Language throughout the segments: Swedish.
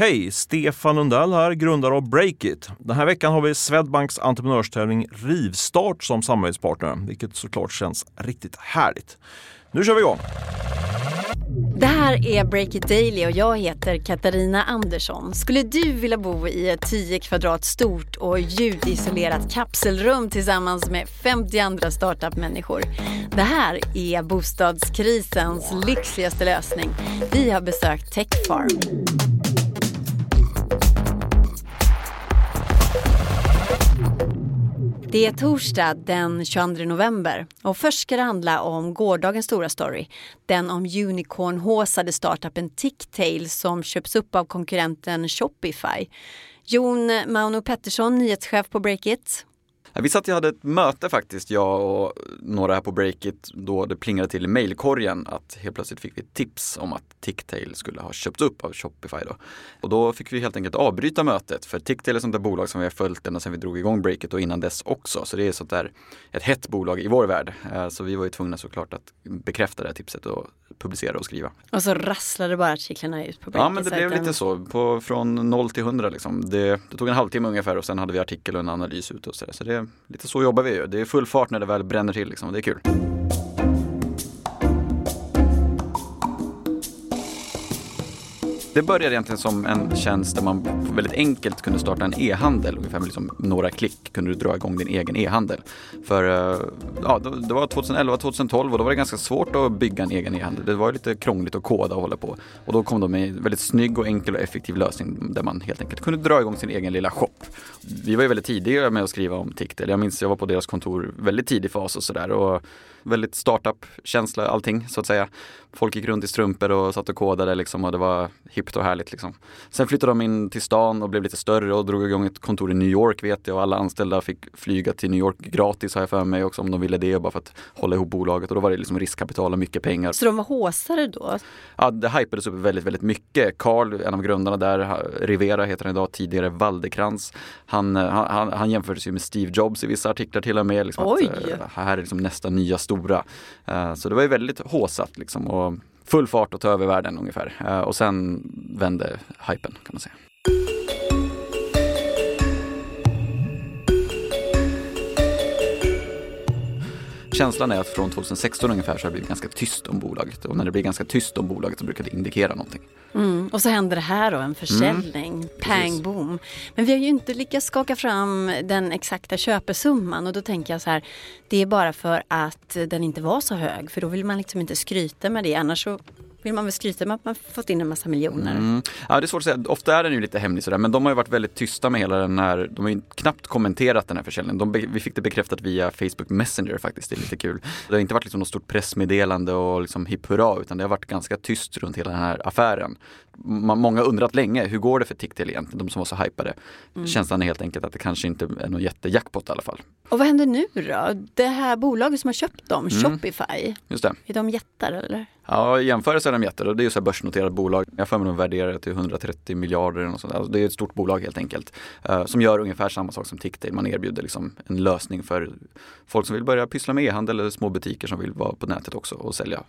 Hej! Stefan Lundell här, grundare av Breakit. Den här veckan har vi Swedbanks entreprenörstävling Rivstart som samarbetspartner, vilket såklart känns riktigt härligt. Nu kör vi igång! Det här är Breakit Daily och jag heter Katarina Andersson. Skulle du vilja bo i ett 10 kvadrat stort och ljudisolerat kapselrum tillsammans med 50 andra startup-människor? Det här är bostadskrisens lyxigaste lösning. Vi har besökt Techfarm. Det är torsdag den 22 november och först ska det handla om gårdagens stora story. Den om unicornhåsade startupen Ticktail som köps upp av konkurrenten Shopify. Jon Mauno Pettersson, nyhetschef på Breakit. Vi satt och hade ett möte faktiskt, jag och några här på Breakit, då det plingade till i mejlkorgen att helt plötsligt fick vi ett tips om att Ticktail skulle ha köpts upp av Shopify. Då. Och då fick vi helt enkelt avbryta mötet för Ticktail är sånt där bolag som vi har följt ända sedan vi drog igång Breakit och innan dess också. Så det är sånt där, ett hett bolag i vår värld. Eh, så vi var ju tvungna såklart att bekräfta det här tipset och publicera och skriva. Och så rasslade bara artiklarna ut på. Ja men det blev lite så, på, från 0 till 100 liksom. Det, det, tog en halvtimme ungefär och sen hade vi artikel och en analys ute och så, där. så det lite så jobbar vi ju. Det är full fart när det väl bränner till liksom. Det är kul. Det började egentligen som en tjänst där man väldigt enkelt kunde starta en e-handel. Ungefär med liksom några klick kunde du dra igång din egen e-handel. För eh, ja, det var 2011-2012 och då var det ganska svårt att bygga en egen e-handel. Det var lite krångligt att koda och hålla på. Och då kom de med en väldigt snygg och enkel och effektiv lösning där man helt enkelt kunde dra igång sin egen lilla shop. Vi var ju väldigt tidiga med att skriva om Ticktel. Jag minns jag var på deras kontor väldigt tidig fas och sådär väldigt startup-känsla allting så att säga. Folk gick runt i strumpor och satt och kodade liksom och det var hippt och härligt liksom. Sen flyttade de in till stan och blev lite större och drog igång ett kontor i New York vet jag och alla anställda fick flyga till New York gratis har jag för mig också om de ville det bara för att hålla ihop bolaget och då var det liksom riskkapital och mycket pengar. Så de var håsare då? Ja, det hypades upp väldigt, väldigt mycket. Carl, en av grundarna där, Rivera heter han idag, tidigare Waldekrans. Han, han, han jämfördes ju med Steve Jobs i vissa artiklar till och med. Liksom Oj! Att, uh, här är liksom nästa nya stora stora. Eh, så det var ju väldigt håsat liksom. Och full fart att ta över världen ungefär. Eh, och sen vände hypen kan man säga. Känslan är att från 2016 ungefär så har det blivit ganska tyst om bolaget och när det blir ganska tyst om bolaget så brukar det indikera någonting. Mm. Och så händer det här då, en försäljning, mm. pang boom. Men vi har ju inte lyckats skaka fram den exakta köpesumman och då tänker jag så här, det är bara för att den inte var så hög för då vill man liksom inte skryta med det annars så vill man väl skryta med att man fått in en massa miljoner. Mm. Ja det är svårt att säga, ofta är den ju lite hemlig sådär men de har ju varit väldigt tysta med hela den här, de har ju knappt kommenterat den här försäljningen. De, vi fick det bekräftat via Facebook Messenger faktiskt, det är lite kul. Det har inte varit liksom något stort pressmeddelande och liksom hipp hurra utan det har varit ganska tyst runt hela den här affären många undrat länge, hur går det för Ticktail egentligen? De som var så hypade. Mm. Känslan är helt enkelt att det kanske inte är någon jättejackpot i alla fall. Och vad händer nu då? Det här bolaget som har köpt dem, mm. Shopify, Just det. är de jättar eller? Ja, i jämförelse är de jättar det är ju så här börsnoterat bolag. Jag får mig de värderar det till 130 miljarder och sånt. Alltså det är ett stort bolag helt enkelt. Uh, som gör ungefär samma sak som Ticktail. Man erbjuder liksom en lösning för folk som vill börja pyssla med e-handel eller små butiker som vill vara på nätet också och sälja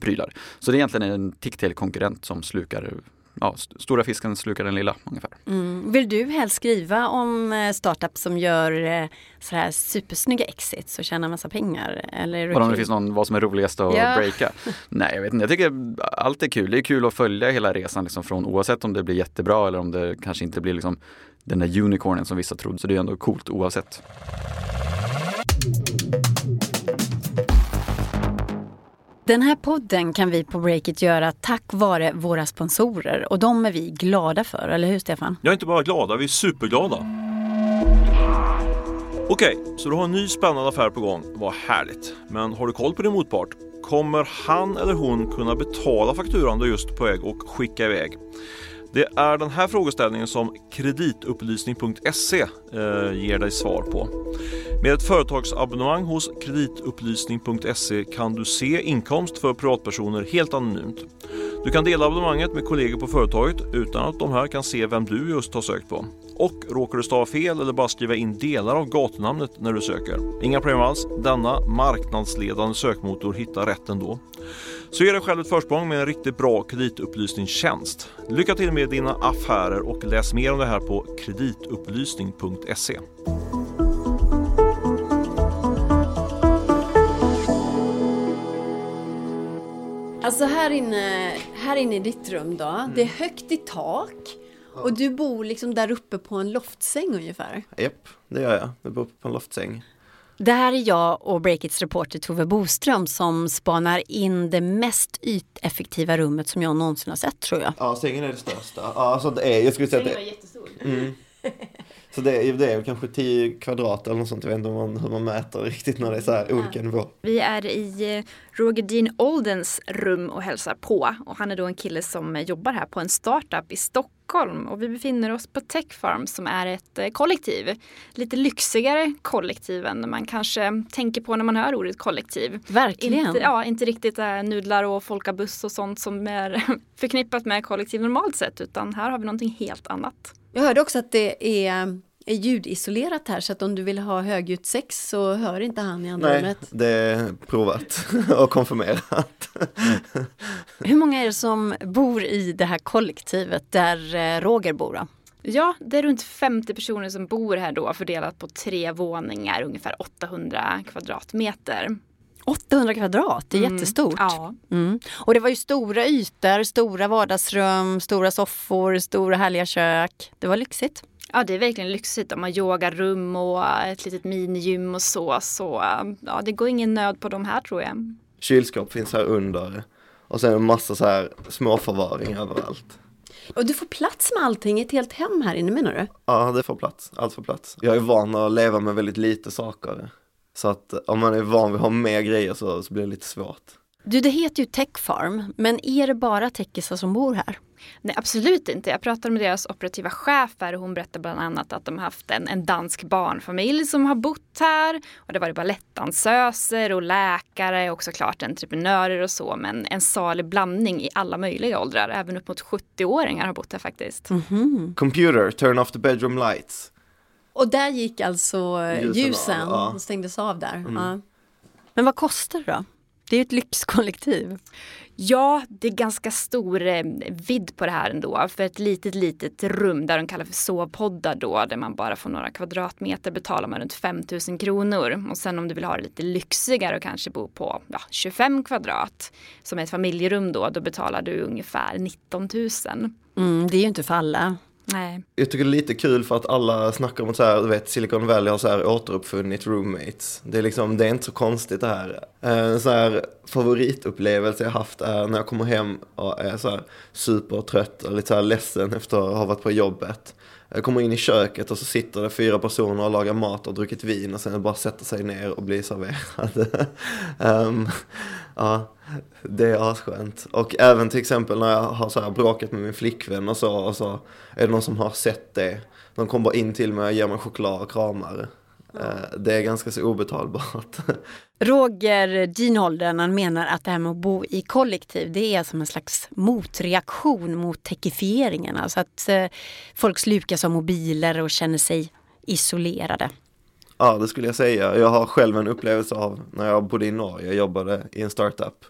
prylar. Så det är egentligen en Ticktail-konkurrent som slukar ja, stora fisken slukar den lilla ungefär. Mm. Vill du helst skriva om eh, startups som gör eh, så här supersnygga exits och tjänar massa pengar? Eller om det finns någon, vad som är roligast att ja. breaka? Nej, jag vet inte. Jag tycker allt är kul. Det är kul att följa hela resan liksom från oavsett om det blir jättebra eller om det kanske inte blir liksom den där unicornen som vissa trodde. Så det är ändå coolt oavsett. Den här podden kan vi på Breakit göra tack vare våra sponsorer och de är vi glada för, eller hur Stefan? Jag är inte bara glada, vi är superglada. Okej, så du har en ny spännande affär på gång. Vad härligt. Men har du koll på din motpart? Kommer han eller hon kunna betala fakturan du just på väg och skicka iväg? Det är den här frågeställningen som kreditupplysning.se eh, ger dig svar på. Med ett företagsabonnemang hos kreditupplysning.se kan du se inkomst för privatpersoner helt anonymt. Du kan dela abonnemanget med kollegor på företaget utan att de här kan se vem du just har sökt på. Och råkar du stava fel eller bara skriva in delar av gatunamnet när du söker. Inga problem alls, denna marknadsledande sökmotor hittar rätt ändå. Så ge dig själv ett försprång med en riktigt bra kreditupplysningstjänst. Lycka till med dina affärer och läs mer om det här på kreditupplysning.se. Alltså här inne, här inne i ditt rum då, Mm. det är högt i tak och du bor liksom där uppe på en loftsäng ungefär. Japp, det gör jag. Jag bor uppe på en loftsäng. Det här är jag och Breakits reporter Tove Boström som spanar in det mest yteffektiva rummet som jag någonsin har sett tror jag. Ja, sängen är det största. Ja, alltså det är, jag skulle säga att det är... jättestor. Mm. Så det är, det är kanske 10 kvadrat eller något sånt. Jag vet inte hur man, hur man mäter riktigt när det är så här olika nivåer. Vi är i eh, Roger Dean Oldens rum och hälsar på. Och han är då en kille som jobbar här på en startup i Stockholm. Och vi befinner oss på Tech Farm som är ett eh, kollektiv. Lite lyxigare kollektiv än man kanske tänker på när man hör ordet kollektiv. Verkligen. Inte, ja, inte riktigt äh, nudlar och folkabuss och sånt som är förknippat med kollektiv normalt sett. Utan här har vi någonting helt annat. Jag hörde också att det är, är ljudisolerat här så att om du vill ha högljutt sex så hör inte han i andra Nej, rummet. det är provat och konfirmerat. Hur många är det som bor i det här kollektivet där eh, Roger bor då? Ja, det är runt 50 personer som bor här då fördelat på tre våningar, ungefär 800 kvadratmeter. 800 kvadrat, det är Mm, jättestort. Ja, Mm. Och det var ju stora ytor, stora vardagsrum, stora soffor, stora härliga kök. Det var lyxigt. Ja, det är verkligen lyxigt. De har yogarum och ett litet minigym och så. Så ja, det går ingen nöd på de här tror jag. Kylskåp finns här under. Och sen en massa så här småförvaring överallt. Och du får plats med allting, ett helt hem här inne menar du? Ja, det får plats. Allt får plats. Jag är van att leva med väldigt lite saker. Så att om man är van vid att ha mer grejer så, så blir det lite svårt. Du, det heter ju Tech Farm, men är det bara techisar som bor här? Nej, absolut inte. Jag pratade med deras operativa chef här och hon berättade bland annat att de har haft en, en dansk barnfamilj som har bott här. Och det var balettdansöser och läkare och såklart entreprenörer och så. Men en salig blandning i alla möjliga åldrar. Även upp mot 70-åringar har bott här faktiskt. Computer, turn off the bedroom lights. Och där gick alltså Ljusen ljusen, av, ja. och stängdes av där. Ja. Men vad kostar det då? Det är ju ett lyxkollektiv. Ja, det är ganska stor eh, vidd på det här ändå. För ett litet, litet rum där de kallar för sovpoddar då, där man bara får några kvadratmeter betalar man runt 5000 kronor. Och sen om du vill ha det lite lyxigare och kanske bo på ja, 25 kvadrat, som är ett familjerum då, då betalar du ungefär 19 000. Mm, det är ju inte för alla. Nej. Jag tycker det är lite kul för att alla snackar om att så här, du vet, Silicon Valley har så här återuppfunnit roommates. Det är liksom, det är inte så konstigt det här. En så här favoritupplevelse jag haft är när jag kommer hem och är så här supertrött och lite så här ledsen efter att ha varit på jobbet. Jag kommer in i köket och så sitter det fyra personer och lagar mat och druckit vin och sen bara sätter sig ner och blir serverad. um, ja, det är asskönt. Och även till exempel när jag har så här bråkat med min flickvän och så, och så är det någon som har sett det. De kommer bara in till mig och ger mig choklad och kramar. Eh, Det är ganska så obetalbart. Roger Dinholden han menar att det här med att bo i kollektiv det är som en slags motreaktion mot techifieringen. Alltså att eh, folk slukas av mobiler och känner sig isolerade. Ja, det skulle jag säga. Jag har själv en upplevelse av när jag bodde i Norge, jag jobbade i en startup.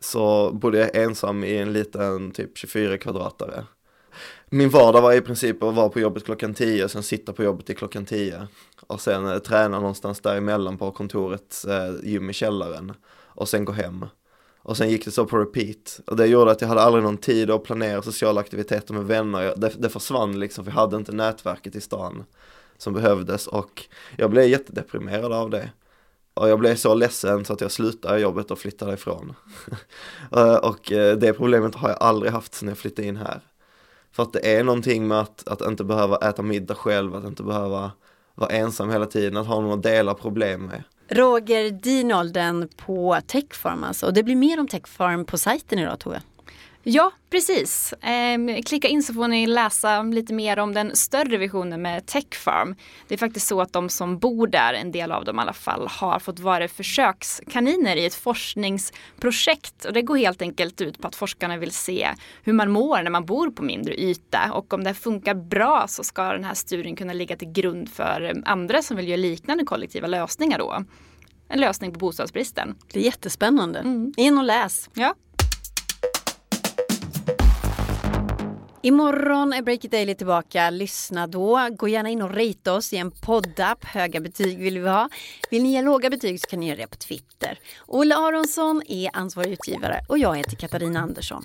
Så bodde jag ensam i en liten typ 24 kvadratare. Min vardag var i princip att vara på jobbet klockan 10, sen sitta på jobbet till klockan 10. Och sen eh, träna någonstans däremellan på kontorets eh, gym i källaren. Och sen gå hem. Och sen gick det så på repeat. Och det gjorde att jag hade aldrig någon tid att planera sociala aktiviteter med vänner. Det, det försvann liksom, för jag hade inte nätverket i stan som behövdes. Och jag blev jättedeprimerad av det. Och jag blev så ledsen så att jag slutade jobbet och flyttade ifrån. Eh, och eh, det problemet har jag aldrig haft sedan jag flyttade in här. För att det är någonting med att, att inte behöva äta middag själv, att inte behöva vara ensam hela tiden, att ha någon att dela problem med. Roger Dinolden på Techfarm alltså. Och det blir mer om Techfarm på sajten idag Tove. Ja, precis. Ehm, klicka in så får ni läsa lite mer om den större visionen med Techfarm. Det är faktiskt så att de som bor där, en del av dem i alla fall, har fått vara försökskaniner i ett forskningsprojekt. Och det går helt enkelt ut på att forskarna vill se hur man mår när man bor på mindre yta. Och om det funkar bra så ska den här studien kunna ligga till grund för eh, andra som vill göra liknande kollektiva lösningar då. En lösning på bostadsbristen. Det är jättespännande. Mm. In och läs. Ja, Imorgon är Break It Daily tillbaka. Lyssna då. Gå gärna in och rate oss i en poddapp. Höga betyg vill vi ha. Vill ni ge låga betyg så kan ni göra det på Twitter. Olle Aronsson är ansvarig utgivare och jag heter Katarina Andersson.